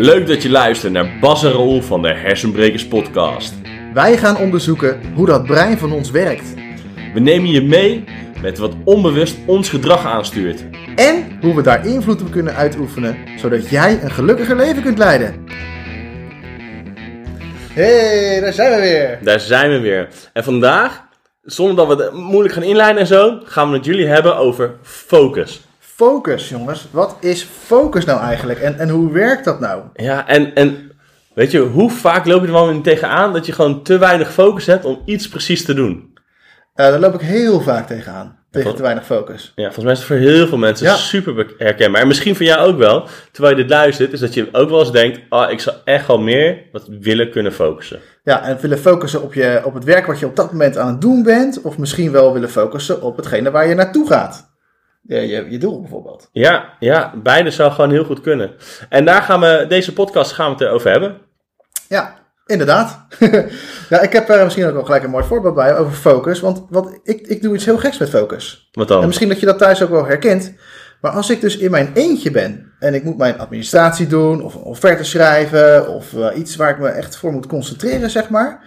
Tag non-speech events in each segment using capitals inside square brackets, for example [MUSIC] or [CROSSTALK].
Leuk dat je luistert naar Bas en Raoul van de Hersenbrekers podcast. Wij gaan onderzoeken hoe dat brein van ons werkt. We nemen je mee met wat onbewust ons gedrag aanstuurt. En hoe we daar invloed op kunnen uitoefenen, zodat jij een gelukkiger leven kunt leiden. hey, daar zijn we weer. Daar zijn we weer. En vandaag, zonder dat we het moeilijk gaan inleiden en zo, gaan we het jullie hebben over focus. Focus, jongens. Wat is focus nou eigenlijk? En, en hoe werkt dat nou? Ja, en, en weet je, hoe vaak loop je er wel tegenaan dat je gewoon te weinig focus hebt om iets precies te doen? Uh, daar loop ik heel vaak tegenaan. Tegen te weinig focus. Ja, volgens mij is het voor heel veel mensen Ja. super herkenbaar. En misschien voor jou ook wel, terwijl je dit luistert, is dat je ook wel eens denkt, ah, ik zou echt wel meer wat willen kunnen focussen. Ja, en willen focussen op, je, op het werk wat je op dat moment aan het doen bent. Of misschien wel willen focussen op hetgene waar je naartoe gaat. Je, je, je doel bijvoorbeeld. Ja, ja, beide zou gewoon heel goed kunnen. En daar gaan we, deze podcast gaan we het over hebben. Ja, inderdaad. ja, [LAUGHS] ik heb er misschien ook wel gelijk een mooi voorbeeld bij over focus. Want wat, ik, ik doe iets heel geks met focus. Wat En dan? misschien dat je dat thuis ook wel herkent. Maar als ik dus in mijn eentje ben en ik moet mijn administratie doen, of een offerte schrijven, of eh, iets waar ik me echt voor moet concentreren, zeg maar.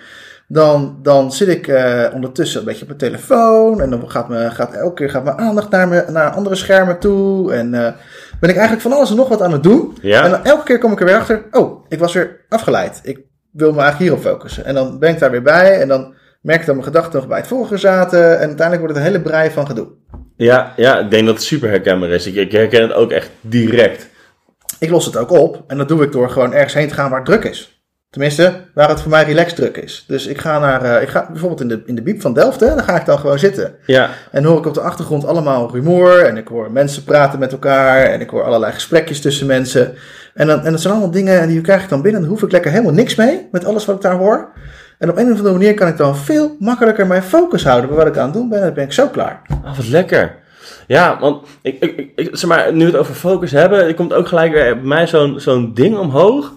Dan, dan zit ik eh, ondertussen een beetje op mijn telefoon. En dan gaat, me, gaat elke keer gaat mijn aandacht naar, me, naar andere schermen toe. En eh, ben ik eigenlijk van alles en nog wat aan het doen. Ja? En dan elke keer kom ik er weer achter. Oh, ik was weer afgeleid. Ik wil me eigenlijk hierop focussen. En dan ben ik daar weer bij. En dan merk ik dat mijn gedachten nog bij het vorige zaten. En uiteindelijk wordt het een hele brei van gedoe. Ja, ja, ik denk dat het super herkenbaar is. Ik, ik herken het ook echt direct. Ik los het ook op. En dat doe ik door gewoon ergens heen te gaan waar het druk is. Tenminste, waar het voor mij relaxed druk is. Dus ik ga naar, eh, ik ga bijvoorbeeld in de, in de Biep van Delft, hè, daar ga ik dan gewoon zitten. Ja, En hoor ik op de achtergrond allemaal rumoer. En ik hoor mensen praten met elkaar. En ik hoor allerlei gesprekjes tussen mensen. En, dan, en dat zijn allemaal dingen die krijg ik dan binnen. Dan hoef ik lekker helemaal niks mee met alles wat ik daar hoor. En op een of andere manier kan ik dan veel makkelijker mijn focus houden bij wat ik aan het doen ben. En dan ben ik zo klaar. ah, wat lekker. Ja, want ik, ik, ik- ik, zeg maar, nu we het over focus hebben, er komt ook gelijk weer bij mij zo'n zo'n ding omhoog.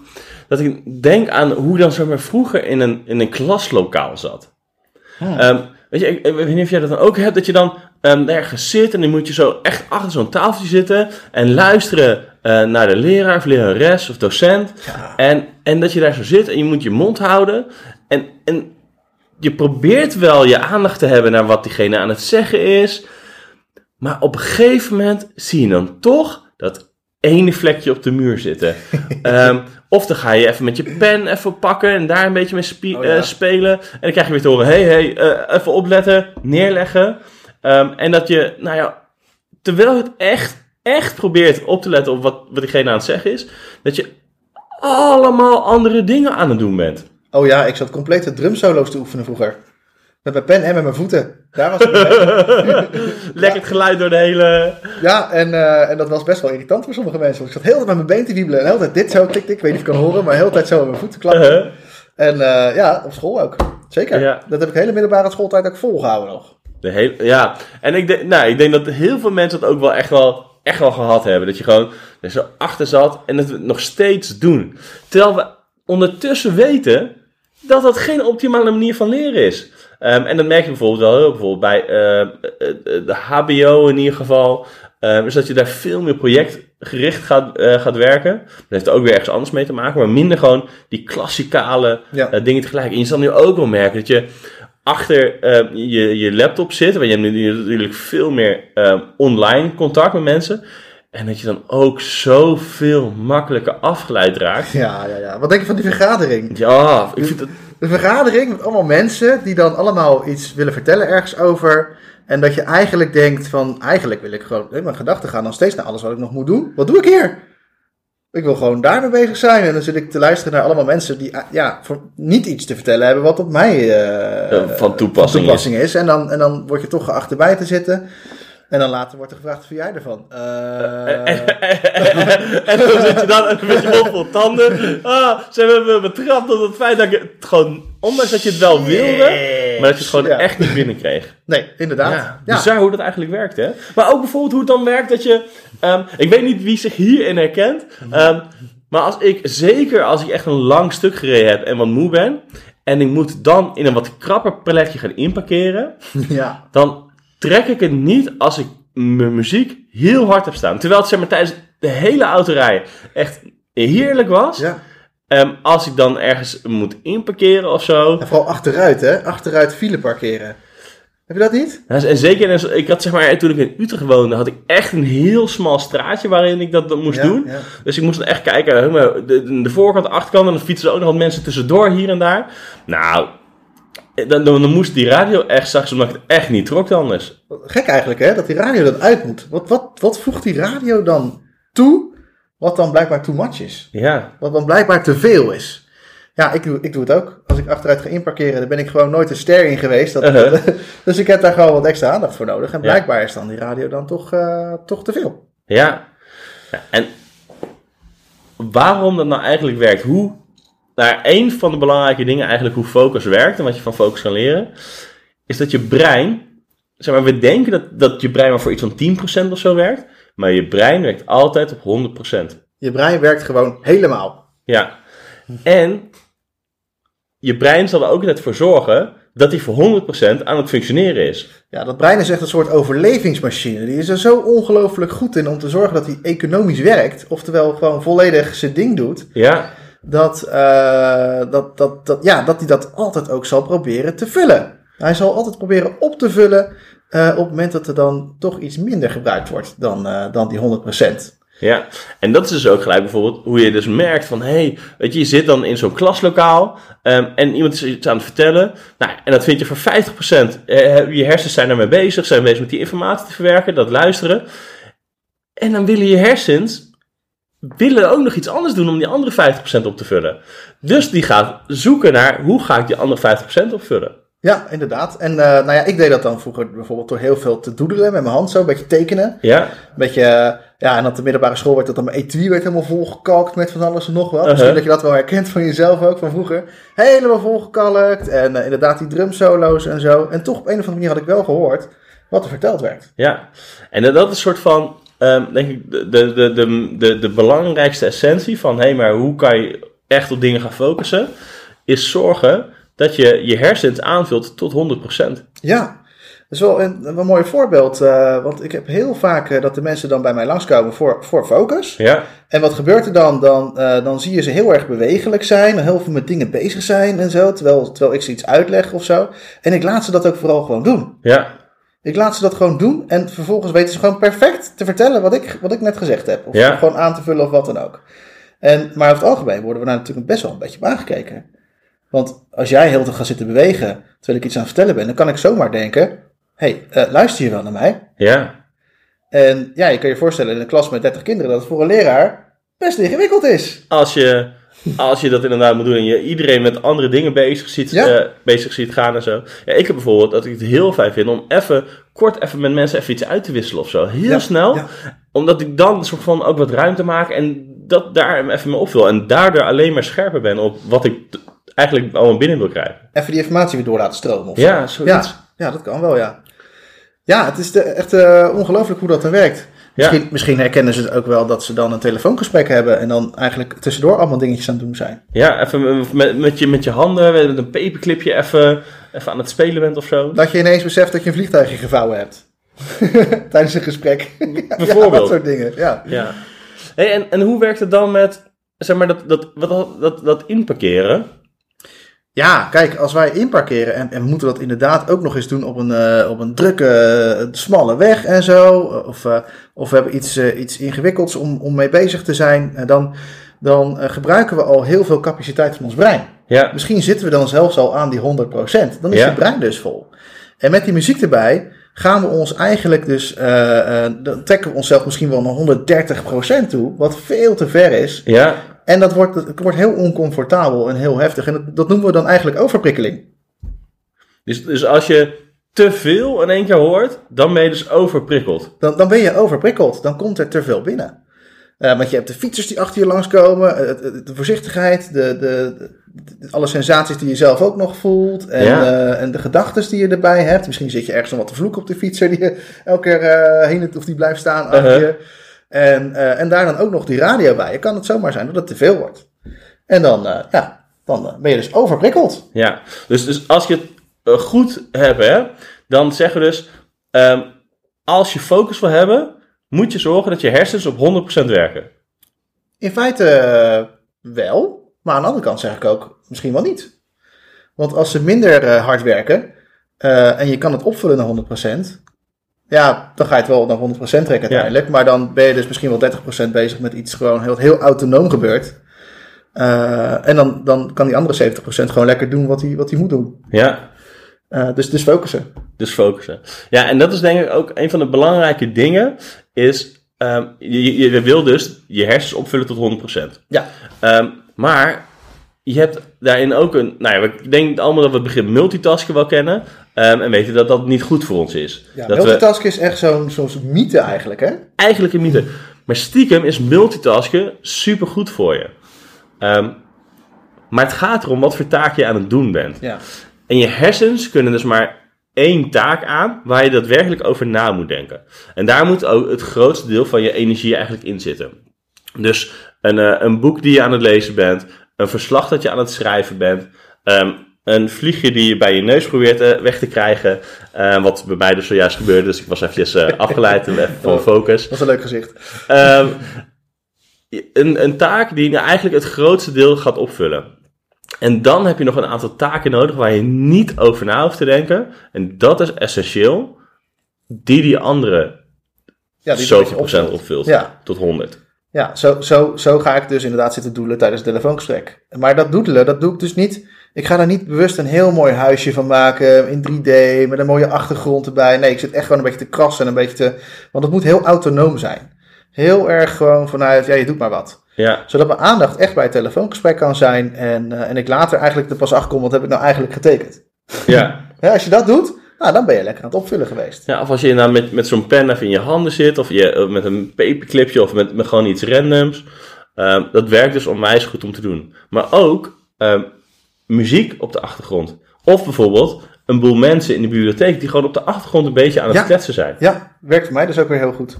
Dat ik denk aan hoe ik dan zeg maar, vroeger in een, in een klaslokaal zat. Ehm, weet je, ik, ik weet niet of jij dat dan ook hebt, dat je dan ehm, ergens zit en dan moet je zo echt achter zo'n tafeltje zitten en luisteren eh, naar de leraar of lerares of docent. En, en dat je daar zo zit en je moet je mond houden. En, en je probeert wel je aandacht te hebben naar wat diegene aan het zeggen is. Maar op een gegeven moment zie je dan toch dat ene vlekje op de muur zitten. [LAUGHS] Ehm, of dan ga je even met je pen even pakken en daar een beetje mee Oh ja. eh, spelen. En dan krijg je weer te horen, hé, hey, hey, eh, even opletten, neerleggen. Ehm, en dat je, nou ja, terwijl je het echt, echt probeert op te letten op wat, wat diegene aan het zeggen is, dat je allemaal andere dingen aan het doen bent. Oh ja, ik zat complete drumsolo's te oefenen vroeger. Met mijn pen en met mijn voeten. Daar was. [LAUGHS] Lekker het geluid door de hele... Ja, en, eh, en dat was best wel irritant voor sommige mensen. Want ik zat heel tijd met mijn been te wiebelen. En de hele tijd dit zo, tik, tik. Ik weet niet of je kan horen, maar de hele tijd zo met mijn voeten klappen. Uh-huh. En eh, ja, op school ook. Zeker. Ja. Dat heb ik de hele middelbare schooltijd ook volgehouden nog. De hele, ja, en ik denk, nou, ik denk dat heel veel mensen het ook wel echt, wel echt wel gehad hebben. Dat je gewoon er zo achter zat en het nog steeds doen. Terwijl we ondertussen weten dat dat geen optimale manier van leren is. Ehm, en dat merk je bijvoorbeeld wel heel bijvoorbeeld bij eh, de HBO in ieder geval. Ehm, is dat je daar veel meer projectgericht gaat, eh, gaat werken. Dat heeft ook weer ergens anders mee te maken. Maar minder gewoon die klassikale Ja. dingen tegelijk. En je zal nu ook wel merken dat je achter je, je laptop zit. Want je hebt nu natuurlijk veel meer online contact met mensen. En dat je dan ook zoveel makkelijker afgeleid raakt. Ja, ja, ja. Wat denk je van die vergadering? Ja, ik vind het... Een vergadering met allemaal mensen die dan allemaal iets willen vertellen ergens over. En dat je eigenlijk denkt van, eigenlijk wil ik gewoon, mijn gedachten gaan nog steeds naar alles wat ik nog moet doen. Wat doe ik hier? Ik wil gewoon daarmee bezig zijn. En dan zit ik te luisteren naar allemaal mensen die ah, ja, voor niet iets te vertellen hebben wat op mij eh, Eh, van toepassing is. toepassing is. En, dan, en dan word je toch geacht erbij te zitten. En dan later wordt er gevraagd, vind jij ervan? [LAUGHS] Eh, en dan zit je dan een beetje mond vol tanden. Ah, ze hebben me betrapt op het feit dat ik het gewoon... Ondanks dat je het wel wilde, maar dat je het gewoon Ja. echt niet binnenkreeg. nee, inderdaad. Ja, Ja. bizar hoe dat eigenlijk werkt, hè? Maar ook bijvoorbeeld hoe het dan werkt dat je... ehm, ik weet niet wie zich hierin herkent. ehm, maar als ik, zeker als ik echt een lang stuk gereden heb en wat moe ben... en ik moet dan in een wat krapper plekje gaan inparkeren... ja. dan trek ik het niet als ik mijn muziek heel hard heb staan. Terwijl het zeg maar, tijdens de hele autorij echt heerlijk was. Ja. Ehm, als ik dan ergens moet inparkeren of zo. En vooral achteruit, hè? Achteruit file parkeren. Heb je dat niet? Ja, En zeker, ik had zeg maar, toen ik in Utrecht woonde, had ik echt een heel smal straatje waarin ik dat, dat moest Ja, doen. ja. Dus ik moest dan echt kijken, de, de, voorkant, de achterkant, en dan fietsen er ook nog wat mensen tussendoor hier en daar. Nou, dan, dan, dan moest die radio echt zacht, omdat ik het echt niet trok anders. Gek eigenlijk, hè? Dat die radio dan uit moet. Wat, wat, wat voegt die radio dan toe, wat dan blijkbaar too much is? Ja, Wat dan blijkbaar te veel is. Ja, ik doe, ik doe het ook. Als ik achteruit ga inparkeren, dan ben ik gewoon nooit een ster in geweest. Dat, Uh-huh. [LAUGHS] dus ik heb daar gewoon wat extra aandacht voor nodig. En Ja. blijkbaar is dan die radio dan toch, eh, toch te veel. ja. Ja, En waarom dat nou eigenlijk werkt, hoe, nou, een van de belangrijke dingen eigenlijk hoe focus werkt en wat je van focus kan leren, is dat je brein, zeg maar, we denken dat, dat je brein maar voor iets van 10% of zo werkt, maar je brein werkt altijd op 100%. Je brein werkt gewoon helemaal. Ja. En je brein zal er ook net voor zorgen dat hij voor 100% aan het functioneren is. Ja, dat brein is echt een soort overlevingsmachine. Die is er zo ongelooflijk goed in om te zorgen dat hij economisch werkt. Oftewel gewoon volledig zijn ding doet. Ja, Dat, eh, dat, dat, dat, ja, dat hij dat altijd ook zal proberen te vullen. Hij zal altijd proberen op te vullen eh, op het moment dat er dan toch iets minder gebruikt wordt dan, eh, dan die 100%. ja. En dat is dus ook gelijk bijvoorbeeld hoe je dus merkt van... hé, hey, weet je, je zit dan in zo'n klaslokaal ehm, en iemand is iets aan het vertellen. Nou, en dat vind je voor 50%. Eh, je hersens zijn daarmee bezig, zijn bezig met die informatie te verwerken, dat luisteren. En dan willen je hersens willen ook nog iets anders doen om die andere 50% op te vullen. Dus die gaat zoeken naar hoe ga ik die andere 50% opvullen. Ja, inderdaad. En eh, nou ja, ik deed dat dan vroeger bijvoorbeeld door heel veel te doedelen met mijn hand zo, een beetje tekenen. Ja, Een beetje, eh, ja, en op de middelbare school werd dat dan mijn etui werd helemaal volgekalkt met van alles en nog wat. Uh-huh. Misschien dat je dat wel herkent van jezelf ook, van vroeger. Helemaal volgekalkt en eh, inderdaad die drumsolo's en zo. En toch op een of andere manier had ik wel gehoord wat er verteld werd. Ja, en dat is een soort van, ehm, denk ik, de, de, de, de, de, belangrijkste essentie van, hé, hey, maar hoe kan je echt op dingen gaan focussen, is zorgen dat je je hersens aanvult tot 100%. Ja, dat is wel een, een mooi voorbeeld. eh, want ik heb heel vaak eh, dat de mensen dan bij mij langskomen voor, voor focus. Ja, En wat gebeurt er dan? Dan, eh, dan zie je ze heel erg bewegelijk zijn, en heel veel met dingen bezig zijn en zo, terwijl, terwijl ik ze iets uitleg of zo. En ik laat ze dat ook vooral gewoon doen. ja, Ik laat ze dat gewoon doen en vervolgens weten ze gewoon perfect te vertellen wat ik, wat ik net gezegd heb. Of Ja. gewoon aan te vullen of wat dan ook. En, maar over het algemeen worden we daar natuurlijk best wel een beetje op aangekeken. Want als jij heel te gaat zitten bewegen terwijl ik iets aan het vertellen ben, dan kan ik zomaar denken: hé, hey, eh, luister je wel naar mij? ja, En ja, je kan je voorstellen in een klas met 30 kinderen dat het voor een leraar best ingewikkeld is. als je, als je dat inderdaad moet doen en je iedereen met andere dingen bezig ziet, Ja. eh, bezig ziet gaan en zo. Ja, ik heb bijvoorbeeld dat ik het heel fijn vind om even, kort even met mensen even iets uit te wisselen of zo. Heel Ja, snel. Omdat ik dan soort van ook wat ruimte maak en dat daar even mee opvul. En daardoor alleen maar scherper ben op wat ik eigenlijk allemaal binnen wil krijgen. Even die informatie weer door laten stromen. Of Ja, zo. Ja, ja, dat kan wel, ja. Ja, het is de- echt eh, ongelooflijk hoe dat dan werkt. Misschien, misschien herkennen ze het ook wel dat ze dan een telefoongesprek hebben en dan eigenlijk tussendoor allemaal dingetjes aan het doen zijn. Ja, even met, met, je, met je handen, met een paperclipje even, even aan het spelen bent of zo. Dat je ineens beseft dat je een vliegtuigje gevouwen hebt. [LAUGHS] Tijdens een gesprek. [LAUGHS] Ja, Bijvoorbeeld. dat soort dingen, ja. Ja. Hey, en, en hoe werkt het dan met, zeg maar, dat, dat, wat, dat, dat, dat inparkeren? Ja, kijk, als wij inparkeren en, en we moeten dat inderdaad ook nog eens doen op een, eh, op een drukke, eh, smalle weg en zo, of, eh, of we hebben iets, iets ingewikkelds om, om mee bezig te zijn, dan, dan gebruiken we al heel veel capaciteit van ons brein. Ja, Misschien zitten we dan zelfs al aan die 100%. Dan is Ja. je brein dus vol. En met die muziek erbij gaan we ons eigenlijk dus, dan trekken we onszelf misschien wel naar 130% toe, wat veel te ver is. ja, En dat wordt, het wordt heel oncomfortabel en heel heftig. En dat, dat noemen we dan eigenlijk overprikkeling. dus, dus als je te veel in één keer hoort, dan ben je dus overprikkeld. Dan, dan ben je overprikkeld. Dan komt er te veel binnen. Eh, want je hebt de fietsers die achter je langskomen, eh, het- het- de voorzichtigheid, de, de, de- alle sensaties die je zelf ook nog voelt en, Ja. eh, en de gedachten die je erbij hebt. Misschien zit je ergens om wat te vloeken op de fietser die je elke keer eh, heen of die blijft staan achter Uh-huh. je. En, eh, en daar dan ook nog die radio bij. Je kan het zomaar zijn dat het te veel wordt. En dan, eh, ja, dan eh, ben je dus overprikkeld. Ja, dus, dus als je het goed hebt, hè, dan zeggen we dus, ehm, als je focus wil hebben, moet je zorgen dat je hersens op 100% werken. In feite wel, maar aan de andere kant zeg ik ook misschien wel niet. Want als ze minder hard werken en je kan het opvullen naar 100%, ja, dan ga je het wel naar 100% trekken uiteindelijk. Maar dan ben je dus misschien wel 30% bezig met iets gewoon heel, heel autonoom gebeurt. Eh, en dan, dan kan die andere 70% gewoon lekker doen wat hij, wat hij moet doen. Ja, Eh, dus, dus focussen. dus focussen. Ja, en dat is denk ik ook een van de belangrijke dingen, is ehm, je, je, je wil dus je hersens opvullen tot 100%. Ja, Ehm, maar je hebt daarin ook een. Nou ja, ik denk allemaal dat we het begrip multitasken wel kennen. ehm, en weten dat dat niet goed voor ons is. ja dat we multitasken is echt zo'n zo'n mythe eigenlijk, hè? eigenlijk een mythe. Maar stiekem is multitasken super goed voor je. Ehm, maar het gaat erom wat voor taak je aan het doen bent. Ja. En je hersens kunnen dus maar één taak aan waar je daadwerkelijk over na moet denken. En daar moet ook het grootste deel van je energie eigenlijk in zitten. Dus een, eh, een boek die je aan het lezen bent, een verslag dat je aan het schrijven bent, ehm, een vliegje die je bij je neus probeert eh, weg te krijgen, eh, wat bij mij dus zojuist gebeurde, dus ik was eventjes eh, [LAUGHS] afgeleid en even van focus. Dat is een leuk gezicht. Ehm, een, een taak die nou eigenlijk het grootste deel gaat opvullen. En dan heb je nog een aantal taken nodig waar je niet over na hoeft te denken. En dat is essentieel. Die die andere Ja, die zoveel procent opvult. opvult. Ja. Tot 100. Ja, zo, zo, zo ga ik dus inderdaad zitten doelen tijdens het telefoongesprek. Maar dat doedelen, dat doe ik dus niet. Ik ga daar niet bewust een heel mooi huisje van maken in 3D met een mooie achtergrond erbij. Nee, ik zit echt gewoon een beetje te krassen en een beetje te. Want het moet heel autonoom zijn. Heel erg gewoon vanuit, ja, je doet maar wat. Ja, Zodat mijn aandacht echt bij het telefoongesprek kan zijn. En, eh, en ik later eigenlijk er pas achter kom, wat heb ik nou eigenlijk getekend. ja. [LAUGHS] Ja, als je dat doet, nou, dan ben je lekker aan het opvullen geweest. ja of als je nou met, met zo'n pen even in je handen zit. Of je, eh, met een paperclipje of met, met gewoon iets randoms. Ehm, dat werkt dus onwijs goed om te doen. Maar ook ehm, muziek op de achtergrond. Of bijvoorbeeld een boel mensen in de bibliotheek die gewoon op de achtergrond een beetje aan het Ja. kletsen zijn. Ja, werkt voor mij dus ook weer heel goed.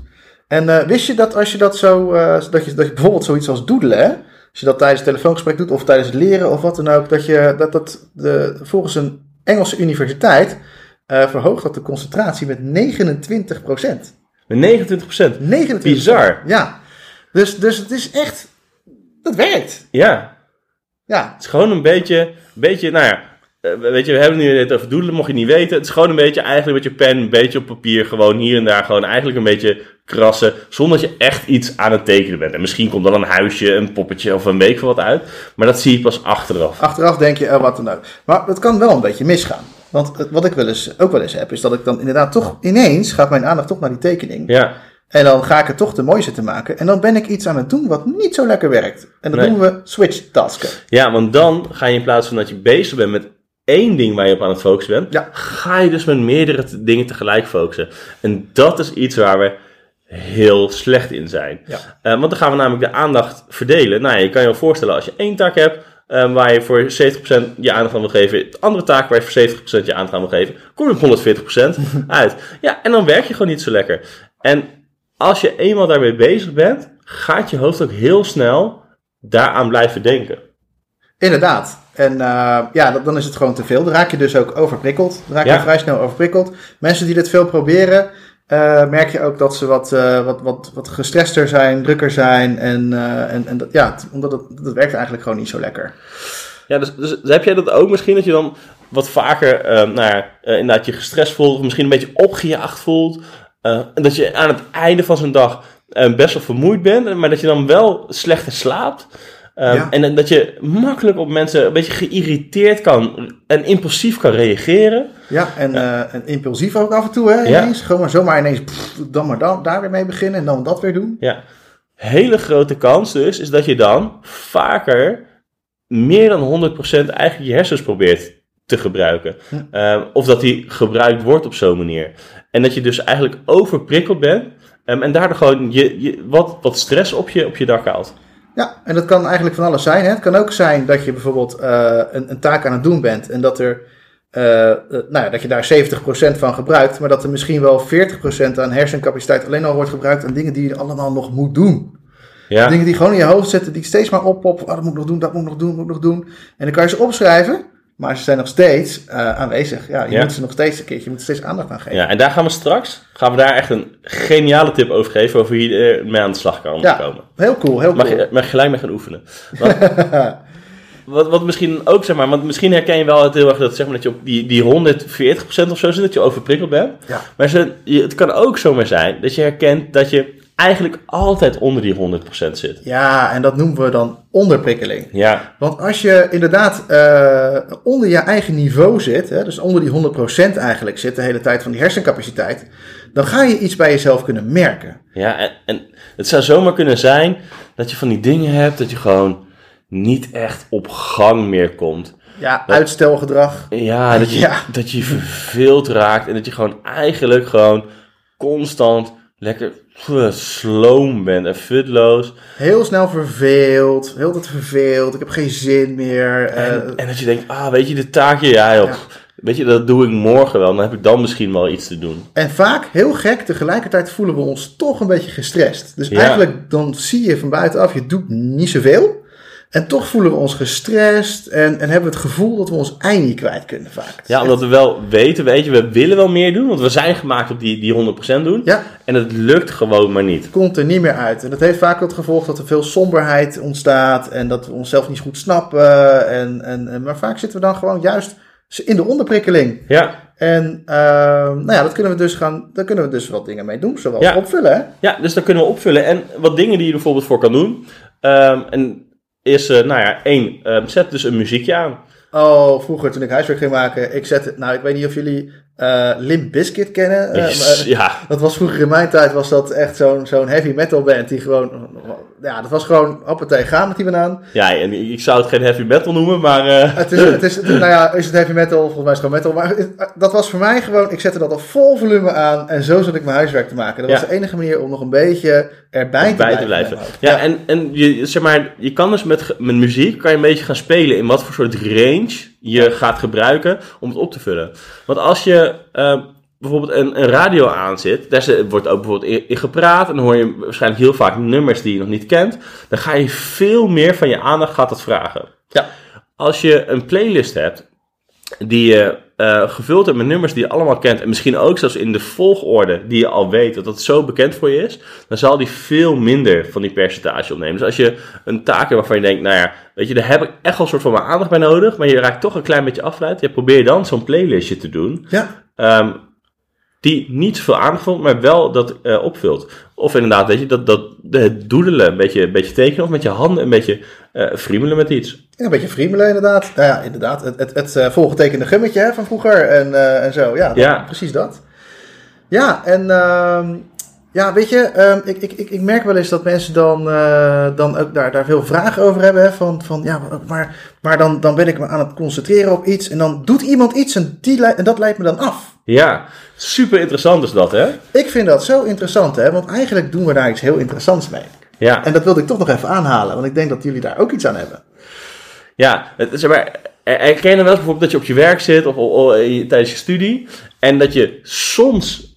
En eh, wist je dat als je dat zo, eh, dat, je, dat je bijvoorbeeld zoiets als doedelen, hè? als je dat tijdens het telefoongesprek doet of tijdens het leren of wat dan ook, dat je dat, dat de, volgens een Engelse universiteit eh, verhoogt dat de concentratie met 29 procent. Met 29 29 Bizar. Ja, dus, dus het is echt, dat werkt. Ja, Ja, het is gewoon een beetje, een beetje nou ja, eh, weet je, we hebben het nu net over doelen, mocht je niet weten. Het is gewoon een beetje eigenlijk met je pen, een beetje op papier, gewoon hier en daar, gewoon eigenlijk een beetje krassen, zonder dat je echt iets aan het tekenen bent. En misschien komt dan een huisje, een poppetje of een week wat uit, maar dat zie je pas achteraf. achteraf denk je, oh, wat dan ook. Maar het kan wel een beetje misgaan. Want wat ik wel eens, ook wel eens heb, is dat ik dan inderdaad toch ineens gaat mijn aandacht toch naar die tekening. Ja, En dan ga ik het toch te mooi zitten maken. En dan ben ik iets aan het doen wat niet zo lekker werkt. En dat Nee. noemen we switch tasken. ja, want dan ga je in plaats van dat je bezig bent met één ding waar je op aan het focussen bent, Ja. ga je dus met meerdere dingen tegelijk focussen. En dat is iets waar we heel slecht in zijn. Ja. Eh, want dan gaan we namelijk de aandacht verdelen. Nou, ja, je kan je wel voorstellen als je één taak hebt eh, waar je voor 70% je aandacht aan wil geven, de andere taak waar je voor 70% je aandacht aan wil geven, kom je op 140% [LAUGHS] uit. Ja, en dan werk je gewoon niet zo lekker. En als je eenmaal daarmee bezig bent, gaat je hoofd ook heel snel daaraan blijven denken. Inderdaad. En eh, ja, dan- dan is het gewoon te veel. Dan raak je dus ook overprikkeld. Dan raak je Ja. vrij snel overprikkeld. Mensen die dit veel proberen, eh, merk je ook dat ze wat, eh, wat, wat, wat gestrester zijn, drukker zijn. En, eh, en, en dat, ja, omdat het, dat werkt eigenlijk gewoon niet zo lekker. Ja, dus, dus heb jij dat ook misschien, dat je dan wat vaker, nou ja, inderdaad je gestrest voelt, of misschien een beetje opgejaagd voelt, en dat je aan het einde van zo'n dag best wel vermoeid bent, maar dat je dan wel slechter slaapt, eh, Ja. en dat je makkelijk op mensen een beetje geïrriteerd kan en impulsief kan reageren. Ja, en, eh, en impulsief ook af en toe, hè, Ja. ineens. Gewoon maar zomaar ineens, pff, dan maar dan, daar weer mee beginnen en dan dat weer doen. Ja, hele grote kans dus is dat je dan vaker meer dan 100% eigenlijk je hersens probeert te gebruiken. Ehm, of dat die gebruikt wordt op zo'n manier. En dat je dus eigenlijk overprikkeld bent ehm, en daardoor gewoon je, je, wat, wat stress op je, op je dak haalt. Ja, en dat kan eigenlijk van alles zijn. Hè? Het kan ook zijn dat je bijvoorbeeld eh, een, een taak aan het doen bent en dat, er, eh, eh, nou ja, dat je daar 70% van gebruikt, maar dat er misschien wel 40% aan hersencapaciteit alleen al wordt gebruikt aan dingen die je allemaal nog moet doen. Ja, Dingen die gewoon in je hoofd zitten, die steeds maar oppoppen. Oh, dat moet ik nog doen, dat moet ik nog doen, dat moet ik nog doen. En dan kan je ze opschrijven Maar ze zijn nog steeds eh, aanwezig. Ja, je Ja. moet ze nog steeds een keertje, je moet steeds aandacht aan geven. Ja, en daar gaan we straks, gaan we daar echt een geniale tip over geven, over hoe je er mee aan de slag kan Ja. komen. Heel cool, heel Mag cool. je, mag je gelijk mee gaan oefenen. Want, [LAUGHS] wat, wat misschien ook, zeg maar, want misschien herken je wel het heel erg dat, zeg maar, dat je op die, die 140% of zo zit, dat je overprikkeld bent. Ja. Maar ze, je, het kan ook zomaar zijn dat je herkent dat je eigenlijk altijd onder die 100% zit. Ja, en dat noemen we dan onderprikkeling. Ja, Want als je inderdaad eh, onder je eigen niveau zit, hè, dus onder die 100% eigenlijk zit de hele tijd van die hersencapaciteit, dan ga je iets bij jezelf kunnen merken. ja en, en het zou zomaar kunnen zijn dat je van die dingen hebt dat je gewoon niet echt op gang meer komt. Ja, uitstelgedrag. Ja, dat je, Ja. dat je verveeld raakt en dat je gewoon eigenlijk gewoon constant lekker sloom bent en futloos. Heel snel verveeld, heel tijd verveeld, ik heb geen zin meer. eh, En, en dat je denkt, ah, weet je, dit taakje, ja joh, Ja. weet je, dat doe ik morgen wel. Dan heb ik dan misschien wel iets te doen. En vaak, heel gek, tegelijkertijd voelen we ons toch een beetje gestrest. Dus Ja. eigenlijk dan zie je van buitenaf, je doet niet zoveel. En toch voelen we ons gestrest en, en hebben we het gevoel dat we ons ei niet kwijt kunnen vaak. Ja, omdat we wel weten, weet je, we willen wel meer doen, want we zijn gemaakt op die, die 100% doen. Ja, En het lukt gewoon maar niet. het komt er niet meer uit. En dat heeft vaak het gevolg dat er veel somberheid ontstaat en dat we onszelf niet goed snappen. En, en, en, maar vaak zitten we dan gewoon juist in de onderprikkeling. Ja, En ehm, nou ja, dat kunnen we dus gaan, daar kunnen we dus wat dingen mee doen, zoals Ja. opvullen. Hè? ja, dus dat kunnen we opvullen. En wat dingen die je er bijvoorbeeld voor kan doen. Ehm, en is, eh, nou ja, één, ehm, zet dus een muziekje aan. Oh, vroeger toen ik huiswerk ging maken, ik zette, nou ik weet niet of jullie eh Limp Bizkit kennen. eh, ja, dat was vroeger in mijn tijd, was dat echt zo'n zo'n heavy metal band die gewoon, ja dat was gewoon hoppatee, gaan met die banaan. ja, en ik zou het geen heavy metal noemen, maar... eh, Het is, het is, [LAUGHS] nou ja, is het heavy metal? Volgens mij is het gewoon metal. Maar het- dat was voor mij gewoon, ik zette dat op vol volume aan en zo zat ik mijn huiswerk te maken. Dat Ja. was de enige manier om nog een beetje erbij te bij blijven. te hoofd. Ja, en, en je, zeg maar, je kan dus met, met muziek kan je een beetje gaan spelen in wat voor soort range je gaat gebruiken om het op te vullen. Want als je eh, bijvoorbeeld een, een radio aanzet, daar wordt ook bijvoorbeeld in, in gepraat en dan hoor je waarschijnlijk heel vaak nummers die je nog niet kent, dan ga je veel meer van je aandacht gaat dat vragen. Ja. Als je een playlist hebt die je eh, gevuld hebt met nummers die je allemaal kent. En misschien ook zelfs in de volgorde die je al weet dat dat zo bekend voor je is. Dan zal die veel minder van die percentage opnemen. Dus als je een taak hebt waarvan je denkt, nou ja, weet je, daar heb ik echt wel een soort van mijn aandacht bij nodig. Maar je raakt toch een klein beetje afgeleid. Ja, probeer dan zo'n playlistje te doen. Ja, ehm, die niet aandacht vond, maar wel dat eh, opvult. Of inderdaad, weet je, dat, dat het doedelen, een beetje, een beetje tekenen. Of met je handen een beetje eh friemelen met iets. Ja, een beetje friemelen inderdaad. Nou ja, inderdaad. Het, het, het eh, volgetekende gummetje hè, van vroeger en, eh, en zo. Ja, dat- Ja. precies dat. Ja, en ehm, ja, weet je, ehm, ik, ik, ik, ik merk wel eens dat mensen dan, eh, dan ook daar, daar veel vragen over hebben. Hè, van, van ja, maar, maar dan, dan ben ik me aan het concentreren op iets en dan doet iemand iets en, die, en dat leidt me dan af. Ja, super interessant is dat, hè? Ik vind dat zo interessant, hè, want eigenlijk doen we daar iets heel interessants mee. Ja. En dat wilde ik toch nog even aanhalen, want ik denk dat jullie daar ook iets aan hebben. Ja, het, zeg maar, er- herken je dan wel eens bijvoorbeeld dat je op je werk zit of, of- of je- tijdens je studie en dat je soms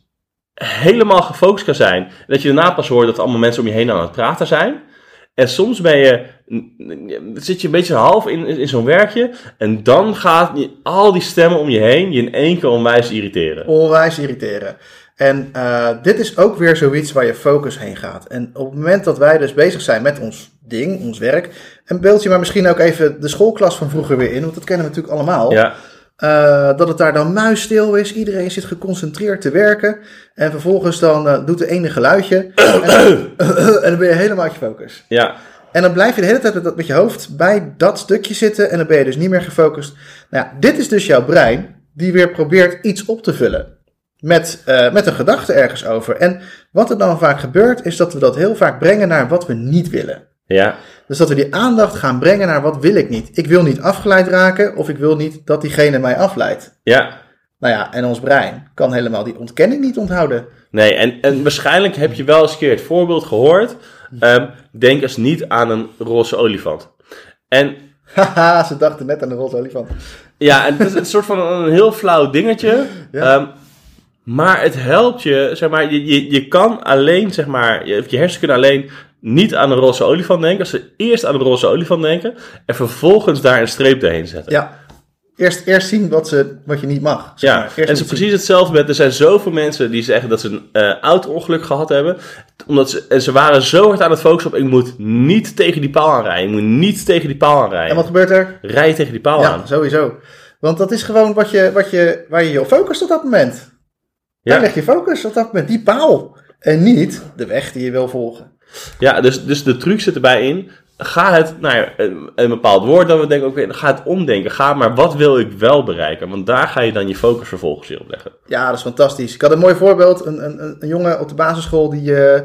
helemaal gefocust kan zijn en dat je daarna pas hoort dat allemaal mensen om je heen aan het praten zijn. En soms ben je, zit je een beetje half in, in, zo'n werkje en dan gaat je- al die stemmen om je heen je in één keer onwijs irriteren. Onwijs irriteren. En eh, dit is ook weer zoiets waar je focus heen gaat. En op het moment dat wij dus bezig zijn met ons ding, ons werk. En beeld je maar misschien ook even de schoolklas van vroeger weer in, want dat kennen we natuurlijk allemaal. Ja, Eh, dat het daar dan muisstil is. Iedereen zit geconcentreerd te werken. En vervolgens dan eh, doet de ene geluidje. [COUGHS] en, [COUGHS] en dan ben je helemaal uit je focus. ja, En dan blijf je de hele tijd met je hoofd bij dat stukje zitten. En dan ben je dus niet meer gefocust. Nou ja, dit is dus jouw brein. Die weer probeert iets op te vullen. Met, eh, met een gedachte ergens over. En wat er dan vaak gebeurt. Is dat we dat heel vaak brengen naar wat we niet willen. ja, Dus dat we die aandacht gaan brengen naar wat wil ik niet. Ik wil niet afgeleid raken. Of ik wil niet dat diegene mij afleidt. ja. Nou ja, en ons brein kan helemaal die ontkenning niet onthouden. Nee, en, en waarschijnlijk heb je wel eens een keer het voorbeeld gehoord. ehm, denk eens niet aan een roze olifant. En [LAUGHS] Haha, ze dachten net aan de roze olifant. Ja, en het is een soort van een heel flauw dingetje. [LAUGHS] Ja. Ehm, maar het helpt je, zeg maar, je, je, je kan alleen, zeg maar, je, je hersenen kunnen alleen niet aan een roze olifant denken. Als ze eerst aan een roze olifant denken en vervolgens daar een streep doorheen zetten. Ja. Eerst, eerst zien wat, ze, wat je niet mag. zeg Ja, maar. En niet precies hetzelfde met, er zijn zoveel mensen die zeggen dat ze een eh auto-ongeluk gehad hebben. Omdat ze, en ze waren zo hard aan het focussen op, ik moet niet tegen die paal aanrijden. Ik moet niet tegen die paal aanrijden. En wat gebeurt er? Rij tegen die paal Ja, aan. sowieso. Want dat is gewoon wat je, wat je, waar je je op focust op dat moment. Daar Ja. leg je focus op dat moment. Die paal. En niet de weg die je wil volgen. Ja, dus, dus de truc zit erbij in. Ga het, nou ja, een, bepaald woord dat we denken, oké, ga het omdenken. Ga maar, wat wil ik wel bereiken? Want daar ga je dan je focus vervolgens in op leggen. Ja, dat is fantastisch. Ik had een mooi voorbeeld. Een, een, een- jongen op de basisschool die, eh,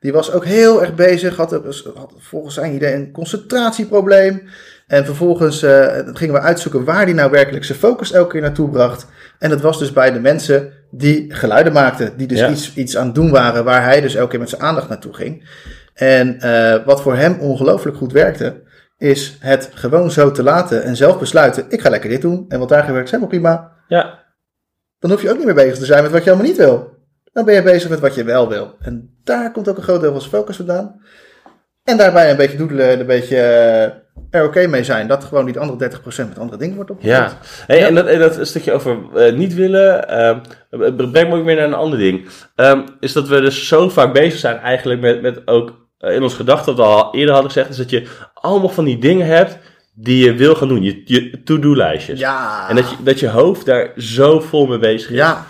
die was ook heel erg bezig. Had, had volgens zijn idee een concentratieprobleem. En vervolgens eh, gingen we uitzoeken waar hij nou werkelijk zijn focus elke keer naartoe bracht. En dat was dus bij de mensen die geluiden maakten. Die dus Ja. iets, iets aan het doen waren waar hij dus elke keer met zijn aandacht naartoe ging. En eh, wat voor hem ongelooflijk goed werkte, is het gewoon zo te laten en zelf besluiten. Ik ga lekker dit doen. En wat daar gebeurt is helemaal prima. Ja, Dan hoef je ook niet meer bezig te zijn met wat je allemaal niet wil. Dan ben je bezig met wat je wel wil. En daar komt ook een groot deel van zijn focus vandaan. En daarbij een beetje doedelen, een beetje eh, er oké mee zijn. Dat gewoon die andere 30% met andere dingen wordt opgevuld. ja. Hey, Ja. En, dat, en dat stukje over eh, niet willen, ehm, brengt me ook weer naar een ander ding. Ehm, is dat we dus zo vaak bezig zijn eigenlijk met, met ook eh, in ons gedachten, wat we al eerder hadden gezegd, is dat je allemaal van die dingen hebt die je wil gaan doen. Je, je to-do-lijstjes. Ja. En dat je, dat je hoofd daar zo vol mee bezig is. Ja,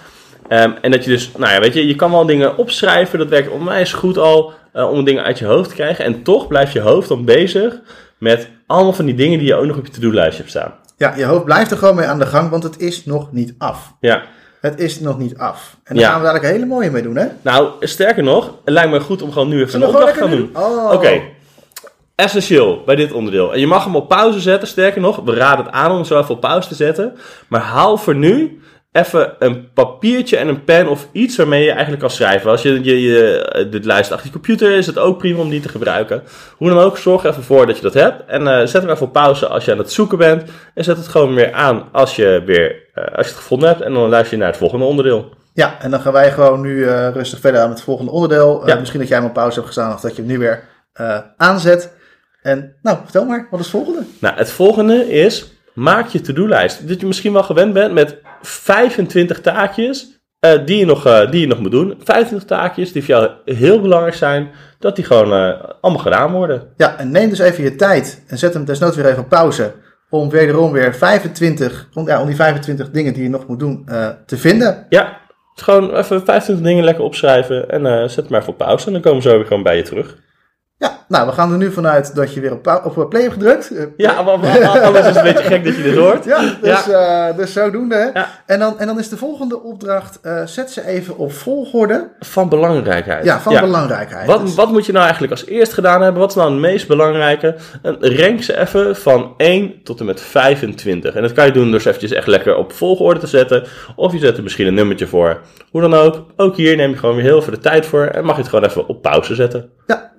Ehm, en dat je dus, nou ja, weet je, je kan wel dingen opschrijven, dat werkt onwijs goed al eh, om dingen uit je hoofd te krijgen. En toch blijft je hoofd dan bezig met allemaal van die dingen die je ook nog op je to-do-lijstje hebt staan. ja, je hoofd blijft er gewoon mee aan de gang, want het is nog niet af. Ja, Het is nog niet af. En daar Ja. gaan we dadelijk een hele mooie mee doen, hè? nou, sterker nog, het lijkt me goed om gewoon nu even een opdracht te gaan doen. doen? Oh. Oké, essentieel bij dit onderdeel. En je mag hem op pauze zetten, sterker nog, we raden het aan om zo even op pauze te zetten. Maar haal voor nu even een papiertje en een pen of iets waarmee je eigenlijk kan schrijven. Als je, je, je dit lijst achter je computer is het ook prima om die te gebruiken. Hoe dan ook, zorg er even voor dat je dat hebt. En eh, zet hem even op pauze als je aan het zoeken bent. En zet het gewoon weer aan als je, weer, eh, als je het gevonden hebt. En dan luister je naar het volgende onderdeel. Ja, en dan gaan wij gewoon nu eh, rustig verder aan het volgende onderdeel. Eh, Ja. Misschien dat jij hem op pauze hebt gestaan of dat je hem nu weer eh, aanzet. En nou, vertel maar, wat is het volgende? Nou, het volgende is, maak je to-do-lijst. Dat je misschien wel gewend bent met 25 taakjes eh, die, je nog, eh, die je nog moet doen. 25 taakjes die voor jou heel belangrijk zijn, dat die gewoon eh, allemaal gedaan worden. Ja, en neem dus even je tijd en zet hem desnoods weer even op pauze. Om wederom weer 25, om, ja, om die 25 dingen die je nog moet doen te vinden. Ja, dus gewoon even 25 dingen lekker opschrijven en zet het maar even op pauze. En dan komen we zo weer gewoon bij je terug. Ja, nou, we gaan er nu vanuit dat je weer op, pau- op play hebt gedrukt. Eh, Ja, maar, maar- anders is het een beetje gek dat je dit hoort. Ja, dus, eh, dus zodoende. hè. Ja. En, dan, en dan is de volgende opdracht, eh, zet ze even op volgorde. Van belangrijkheid. Ja, van belangrijkheid. Wat, Dus- wat moet je nou eigenlijk als eerst gedaan hebben? Wat is nou het meest belangrijke? En rank ze even van 1 tot en met 25. En dat kan je doen door ze eventjes echt lekker op volgorde te zetten. Of je zet er misschien een nummertje voor. Hoe dan ook. Ook hier neem je gewoon weer heel veel de tijd voor. En mag je het gewoon even op pauze zetten. Ja.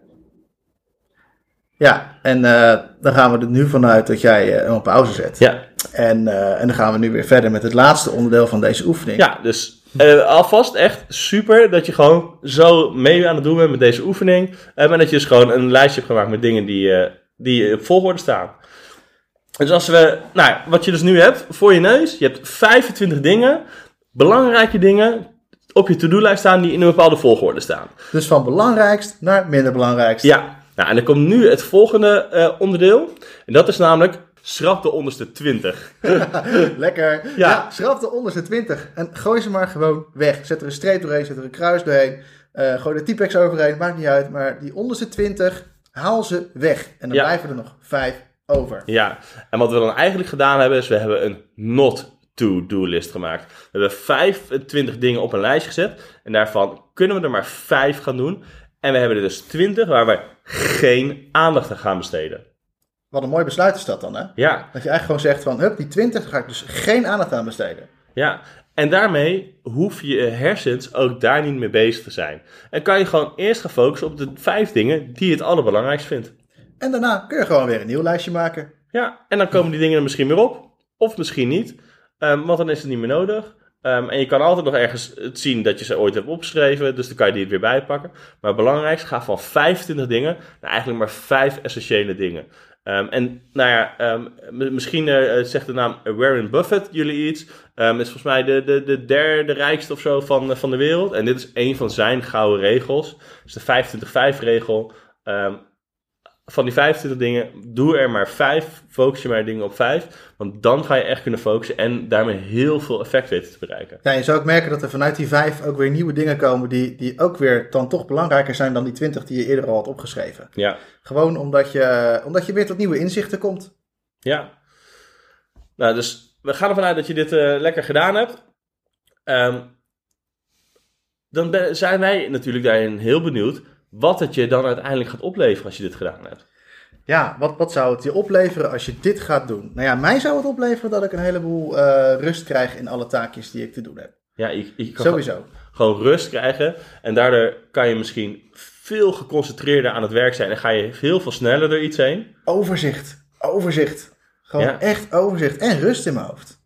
Ja, en eh, dan gaan we er nu vanuit dat jij eh, hem op pauze zet. Ja, En, eh, en dan gaan we nu weer verder met het laatste onderdeel van deze oefening. ja dus eh, alvast echt super dat je gewoon zo mee aan het doen bent met deze oefening. Eh, en dat je dus gewoon een lijstje hebt gemaakt met dingen die, eh, die op volgorde staan. Dus als we, nou, wat je dus nu hebt voor je neus, je hebt 25 dingen, belangrijke dingen op je to-do-lijst staan die in een bepaalde volgorde staan. Dus van belangrijkst naar minder belangrijkst. Ja, nou, en dan komt nu het volgende eh, onderdeel. En dat is namelijk schrap de onderste 20. [LAUGHS] Lekker. Ja. Ja. schrap de onderste 20 en gooi ze maar gewoon weg. Zet er een streep doorheen, zet er een kruis doorheen. eh, gooi er typex overheen, maakt niet uit. Maar die onderste 20, haal ze weg. En dan Ja. blijven er nog 5 over. Ja, en wat we dan eigenlijk gedaan hebben, is we hebben een not to-do list gemaakt. We hebben 25 dingen op een lijst gezet. En daarvan kunnen we er maar 5 gaan doen. En we hebben er dus 20 waar we geen aandacht aan gaan besteden. Wat een mooi besluit is dat dan, hè? Ja, Dat je eigenlijk gewoon zegt van, hup, die 20 ga ik dus geen aandacht aan besteden. ja. En daarmee hoef je hersens ook daar niet mee bezig te zijn. En kan je gewoon eerst gaan focussen op de vijf dingen die je het allerbelangrijkst vindt. En daarna kun je gewoon weer een nieuw lijstje maken. Ja, en dan komen die dingen er misschien weer op. Of misschien niet. Ehm, want dan is het niet meer nodig. Ehm, en je kan altijd nog ergens het zien dat je ze ooit hebt opgeschreven, dus dan kan je die er weer bijpakken. Maar het belangrijkste, ga van 25 dingen naar eigenlijk maar 5 essentiële dingen. Ehm, en nou ja, ehm, misschien eh, zegt de naam Warren Buffett jullie iets. Ehm is volgens mij de, de, de derde rijkste of zo van, eh, van de wereld. En dit is een van zijn gouden regels. Dus de 25-5 regel. Van die 25 dingen, doe er maar 5. Focus je maar dingen op 5. Want dan ga je echt kunnen focussen en daarmee heel veel effect weten te bereiken. Ja, je zou ook merken dat er vanuit die vijf ook weer nieuwe dingen komen die, die ook weer dan toch belangrijker zijn dan die twintig die je eerder al had opgeschreven. Ja, Gewoon omdat je, omdat je weer tot nieuwe inzichten komt. ja. Nou, dus we gaan ervan uit dat je dit eh, lekker gedaan hebt. Ehm, dan ben- zijn wij natuurlijk daarin heel benieuwd wat het je dan uiteindelijk gaat opleveren als je dit gedaan hebt. Ja, wat, wat zou het je opleveren als je dit gaat doen? Nou ja, mij zou het opleveren dat ik een heleboel eh, rust krijg in alle taakjes die ik te doen heb. Ja, je, je kan Sowieso. gewoon rust krijgen. En daardoor kan je misschien veel geconcentreerder aan het werk zijn. En ga je heel veel sneller door iets heen. Overzicht. Overzicht. Gewoon Ja. echt overzicht. En rust in mijn hoofd.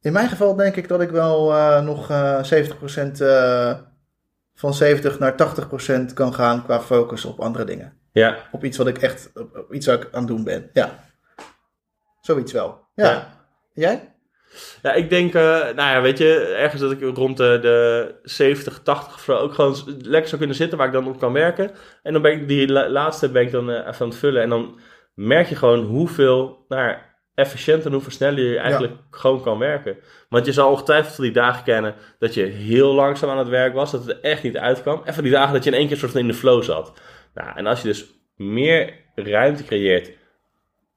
In mijn geval denk ik dat ik wel eh, nog eh 70% eh, van 70 naar 80% kan gaan qua focus op andere dingen. Ja, Op iets wat ik echt, op, op iets wat ik aan het doen ben. Ja. Zoiets wel. Ja. Ja. Jij? ja ik denk, eh, nou ja, weet je, ergens dat ik rond de, de 70, 80 of zo ook gewoon lekker zou kunnen zitten waar ik dan op kan werken. En dan ben ik die la- laatste ben ik dan eh, even aan het vullen. En dan merk je gewoon hoeveel, nou ja, efficiënter en hoeveel sneller je eigenlijk gewoon kan werken. Want je zal ongetwijfeld van die dagen kennen dat je heel langzaam aan het werk was, dat het er echt niet uitkwam. En van die dagen dat je in één keer soort van in de flow zat. Nou, en als je dus meer ruimte creëert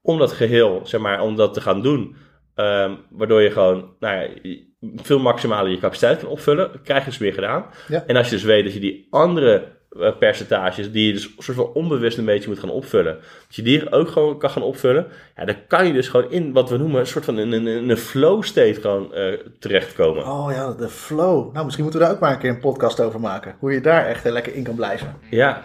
om dat geheel, zeg maar, om dat te gaan doen, ehm, waardoor je gewoon, nou ja, veel maximaler je capaciteit kan opvullen, krijg je dus meer gedaan. Ja. En als je dus weet dat je die andere percentages, die je dus soort van onbewust een beetje moet gaan opvullen, dat je die ook gewoon kan gaan opvullen, ja, dan kan je dus gewoon in wat we noemen een soort van een, een, een flow state gewoon eh, terechtkomen. Oh ja, de flow. Nou, misschien moeten we daar ook maar een keer een podcast over maken. Hoe je daar echt eh, lekker in kan blijven. Ja,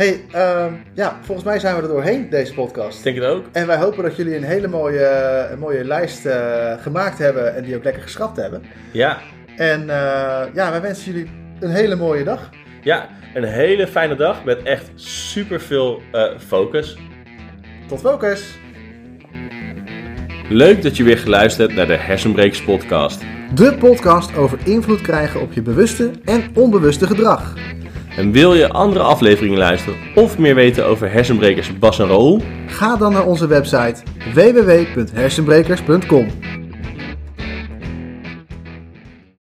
hey, ehm, ja, volgens mij zijn we er doorheen, deze podcast. ik denk het ook. En wij hopen dat jullie een hele mooie, een mooie lijst eh, gemaakt hebben en die ook lekker geschrapt hebben. Ja, En eh, ja, wij wensen jullie een hele mooie dag. Ja, een hele fijne dag met echt super veel focus. Tot focus! Leuk dat je weer geluisterd hebt naar de Hersenbrekers podcast. De podcast over invloed krijgen op je bewuste en onbewuste gedrag. En wil je andere afleveringen luisteren of meer weten over hersenbrekers Bas en Raoul? Ga dan naar onze website www.hersenbrekers.com.